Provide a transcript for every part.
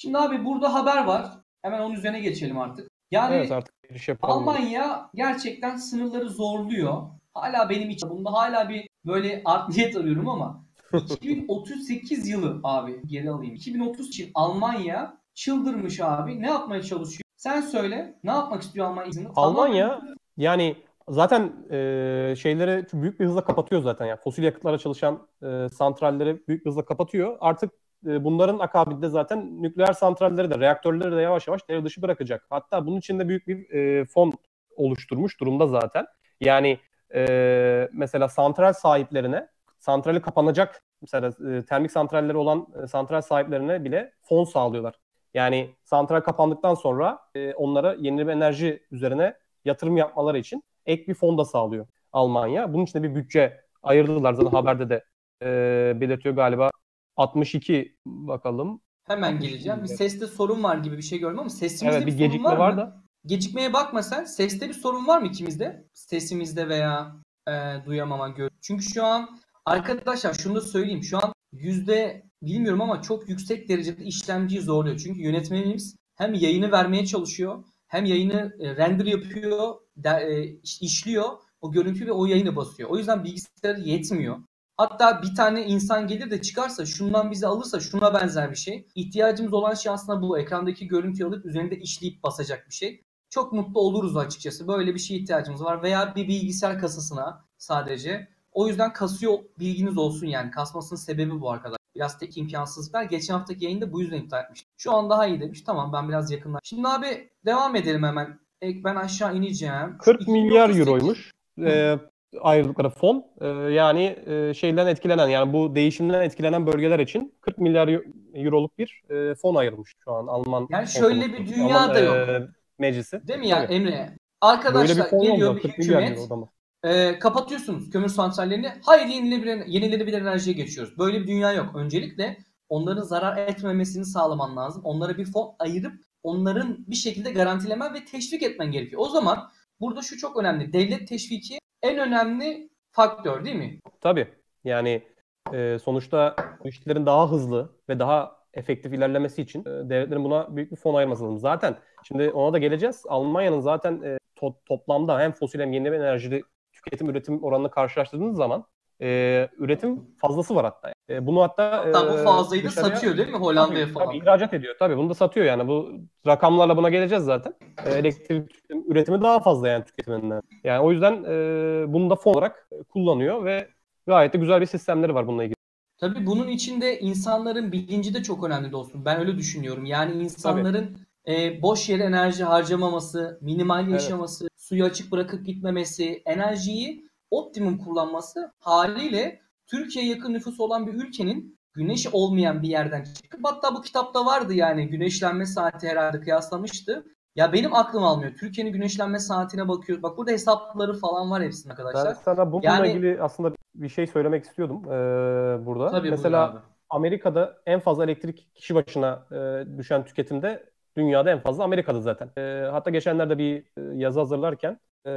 Şimdi abi burada haber var. Hemen onun üzerine geçelim artık. Yani Evet artık giriş yapalım. Almanya gerçekten sınırları zorluyor. Hala benim için bunda hala bir böyle art niyet arıyorum ama 2038 yılı abi geri alayım. 2030 için Almanya çıldırmış abi. Ne yapmaya çalışıyor? Sen söyle. Ne yapmak istiyor Almanya? Almanya yani zaten e, şeyleri büyük bir hızla kapatıyor zaten. Yani fosil yakıtlara çalışan e, santralleri büyük bir hızla kapatıyor. Artık e, bunların akabinde zaten nükleer santralleri de reaktörleri de yavaş yavaş devre dışı bırakacak. Hatta bunun için de büyük bir e, fon oluşturmuş durumda zaten. Yani e, mesela santral sahiplerine santrali kapanacak mesela e, termik santralleri olan e, santral sahiplerine bile fon sağlıyorlar. Yani santral kapandıktan sonra e, onlara yenilenebilir enerji üzerine yatırım yapmaları için ek bir fon da sağlıyor Almanya. Bunun için de bir bütçe ayırdılar zaten haberde de e, belirtiyor galiba 62 bakalım. Hemen geleceğim. Bir seste sorun var gibi bir şey gördüm ama sesimizde Evet bir bir sorun gecikme var, var mı? da. Gecikmeye bakma sen. Seste bir sorun var mı ikimizde? Sesimizde veya e, duyamama gör. Çünkü şu an arkadaşlar şunu da söyleyeyim. Şu an yüzde bilmiyorum ama çok yüksek derecede işlemciyi zorluyor. Çünkü yönetmenimiz hem yayını vermeye çalışıyor hem yayını e, render yapıyor, de, iş- işliyor o görüntüyü ve o yayını basıyor. O yüzden bilgisayarı yetmiyor. Hatta bir tane insan gelir de çıkarsa şundan bizi alırsa şuna benzer bir şey. İhtiyacımız olan şey aslında bu. Ekrandaki görüntüyü alıp üzerinde işleyip basacak bir şey. Çok mutlu oluruz açıkçası. Böyle bir şeye ihtiyacımız var. Veya bir bilgisayar kasasına sadece. O yüzden kasıyor bilginiz olsun yani. Kasmasının sebebi bu arkadaşlar. Biraz tek imkansızlıklar. Geçen haftaki yayında bu yüzden iptal etmiştim. Şu an daha iyi demiş. Tamam ben biraz yakınlar. Şimdi abi devam edelim hemen. Ek ben aşağı ineceğim. 40 milyar 2038 euroymuş e, ayrıldıkları fon. E, yani e, şeyden etkilenen yani bu değişimden etkilenen bölgeler için 40 milyar euroluk bir e, fon ayrılmış şu an Alman. Yani şöyle bir dünya Alman, da yok. e, meclisi. Değil mi ya Tabii. Emre? Böyle bir Arkadaşlar fon geliyor oldu. bir 40 milyar hükümet. E, kapatıyorsunuz kömür santrallerini. Hayır yenilenebilir, yenilenebilir enerjiye geçiyoruz. Böyle bir dünya yok. Öncelikle onların zarar etmemesini sağlaman lazım. Onlara bir fon ayırıp onların bir şekilde garantilemen ve teşvik etmen gerekiyor. O zaman burada şu çok önemli. Devlet teşviki en önemli faktör değil mi? Tabii. Yani e, sonuçta bu işlerin daha hızlı ve daha efektif ilerlemesi için e, devletlerin buna büyük bir fon ayırması lazım. Zaten şimdi ona da geleceğiz. Almanya'nın zaten e, to- toplamda hem fosil hem yenilenebilir enerjili tüketim üretim oranını karşılaştırdığınız zaman e, üretim fazlası var hatta. E, bunu hatta, Hatta bu e, fazlayı da satıyor değil mi Hollanda'ya Tabii, falan? tabii ihracat ediyor. Tabii bunu da satıyor yani. Bu rakamlarla buna geleceğiz zaten. E, elektrik üretimi daha fazla yani tüketiminden. Yani o yüzden e, bunu da fon olarak kullanıyor ve gayet de güzel bir sistemleri var bununla ilgili. Tabii bunun içinde insanların bilinci de çok önemli dostum. Ben öyle düşünüyorum. Yani insanların e, boş yere enerji harcamaması, minimal yaşaması, suyu açık bırakıp gitmemesi, enerjiyi optimum kullanması haliyle Türkiye'ye yakın nüfusu olan bir ülkenin güneş olmayan bir yerden çıkıp hatta bu kitapta vardı yani güneşlenme saati herhalde kıyaslamıştı. Ya benim aklım almıyor. Türkiye'nin güneşlenme saatine bakıyor. Bak burada hesapları falan var hepsinin Ben arkadaşlar. sana bununla Yani- ilgili aslında bir şey söylemek istiyordum e, burada. Tabii Mesela. Amerika'da en fazla elektrik kişi başına e, düşen tüketimde dünyada en fazla Amerika'da zaten. E, hatta geçenlerde bir e, yazı hazırlarken e,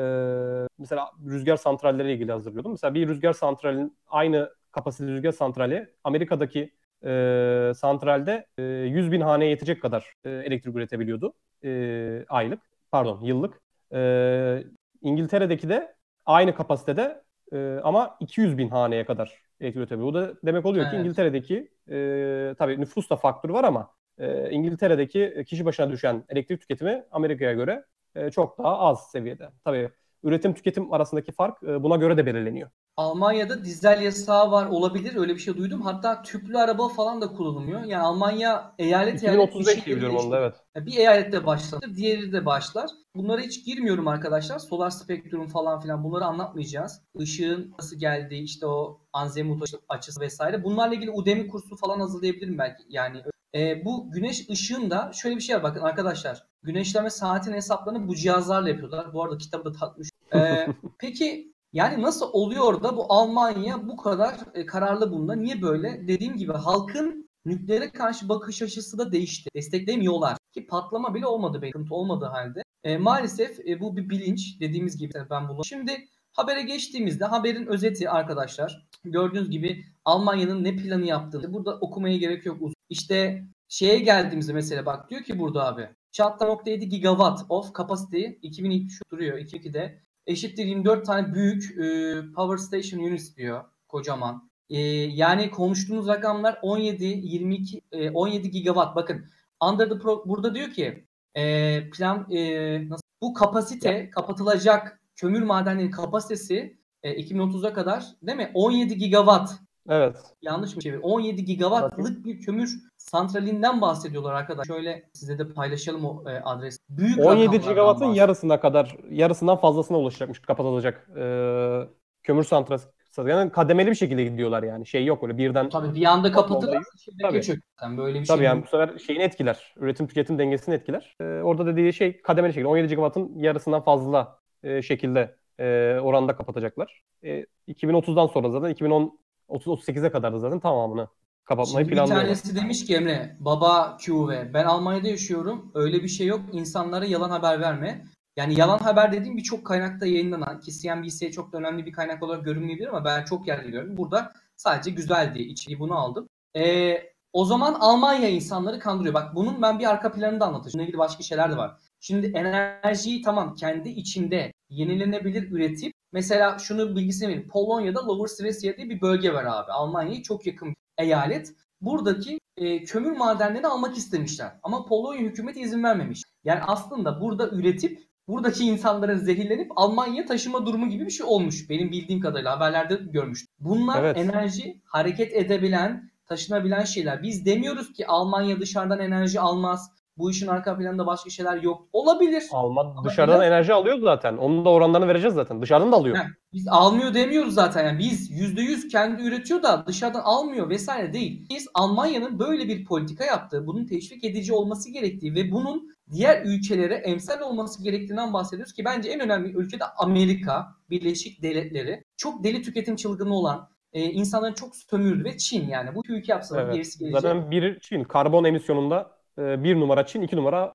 mesela rüzgar santralleri ilgili hazırlıyordum. Mesela bir rüzgar santralinin aynı kapasite rüzgar santrali Amerika'daki e, santralde e, 100 bin haneye yetecek kadar e, elektrik üretebiliyordu e, aylık, pardon yıllık. E, İngiltere'deki de aynı kapasitede e, ama 200 bin haneye kadar elektrik üretebiliyor. Bu da demek oluyor ki Evet. İngiltere'deki e, tabii nüfus da faktörü var ama e, İngiltere'deki kişi başına düşen elektrik tüketimi Amerika'ya göre e, çok daha az seviyede. Tabii üretim tüketim arasındaki fark e, buna göre de belirleniyor. Almanya'da dizel yasağı var olabilir öyle bir şey duydum. Hatta tüplü araba falan da kullanılmıyor. Yani Almanya eyalet eyalet 2035 bir diye biliyorum şekilde onu da evet. Bir eyalette başlatır, diğeri de başlar. Bunlara hiç girmiyorum arkadaşlar. Solar spektrum falan filan bunları anlatmayacağız. Işığın nasıl geldiği, işte o azimut açısı vesaire. Bunlarla ilgili Udemy kursu falan hazırlayabilirim belki. Yani e, bu güneş ışığında şöyle bir şey var bakın arkadaşlar. Güneşleme saatinin hesaplarını bu cihazlarla yapıyorlar. Bu arada kitabı da takmış. E, peki yani nasıl oluyor da bu Almanya bu kadar e, kararlı bunda? Niye böyle? Dediğim gibi halkın nükleere karşı bakış açısı da değişti. Desteklemiyorlar. Ki patlama bile olmadı sıkıntı olmadığı halde. E, maalesef e, bu bir bilinç. Dediğimiz gibi ben bunu. Şimdi habere geçtiğimizde haberin özeti arkadaşlar. Gördüğünüz gibi Almanya'nın ne planı yaptığını burada okumaya gerek yok. İşte şeye geldiğimizde mesela bak diyor ki burada abi Çatla.7 gigawatt of capacity 2002 duruyor 2002'de eşittir 24 tane büyük e, power station units diyor kocaman. E, yani konuştuğumuz rakamlar 17 22 e, 17 gigawatt bakın under the pro, burada diyor ki e, plan e, nasıl bu kapasite kapatılacak kömür madenlerinin kapasitesi e, 2030'a kadar değil mi? 17 gigawatt. Evet. Yanlış mı çevir? 17 gigawattlık bir kömür santralinden bahsediyorlar arkadaşlar. Şöyle size de paylaşalım o e, adres. Büyük 17 gigawattın yarısına kadar, yarısından fazlasına ulaşacakmış kapatılacak e, kömür santrali. Yani kademeli bir şekilde gidiyorlar yani. Şey yok öyle birden. Tabii bir anda kapatırlar. Tabii. Yani böyle bir Tabii şey yani bu sefer şeyini etkiler. Üretim tüketim dengesini etkiler. E, orada dediği şey kademeli şekilde. 17 gigawattın yarısından fazla e, şekilde e, oranda kapatacaklar. E, 2030'dan sonra zaten 2010 30-38'e kadar da zaten tamamını kapatmayı Şimdi planlıyorlar. Bir tanesi demiş ki Emre, baba QV, ben Almanya'da yaşıyorum. Öyle bir şey yok. İnsanlara yalan haber verme. Yani yalan haber dediğim birçok kaynakta yayınlanan ki CNBC'ye çok da önemli bir kaynak olarak görünmeyebilir ama ben çok yerde görüyorum. Burada sadece güzel diye içeriği bunu aldım. Ee, o zaman Almanya insanları kandırıyor. Bak bunun ben bir arka planını da anlatacağım. Bununla ilgili başka şeyler de var. Şimdi enerjiyi tamam kendi içinde yenilenebilir üretip mesela şunu bilgisini vereyim. Polonya'da Lower Silesia diye bir bölge var abi. Almanya'ya çok yakın eyalet. Buradaki e, kömür madenlerini almak istemişler. Ama Polonya hükümeti izin vermemiş. Yani aslında burada üretip buradaki insanların zehirlenip Almanya'ya taşıma durumu gibi bir şey olmuş. Benim bildiğim kadarıyla haberlerde görmüştüm. Bunlar Evet. enerji hareket edebilen, taşınabilen şeyler. Biz demiyoruz ki Almanya dışarıdan enerji almaz. Bu işin arka planında başka şeyler yok. Olabilir. Alman dışarıdan enerji alıyor zaten. Onun da oranlarını vereceğiz zaten. Dışarıdan da alıyor. Heh, Biz almıyor demiyoruz zaten. Yani biz %100 kendi üretiyor da dışarıdan almıyor vesaire değil. Biz Almanya'nın böyle bir politika yaptığı, bunun teşvik edici olması gerektiği ve bunun diğer ülkelere emsal olması gerektiğinden bahsediyoruz ki bence en önemli ülke de Amerika, Birleşik Devletleri. Çok deli tüketim çılgını olan, e, insanların çok sömürdü ve Çin yani. Bu ülke yapsalar Evet. gerisi gelecek. Zaten bir Çin karbon emisyonunda bir numara Çin, iki numara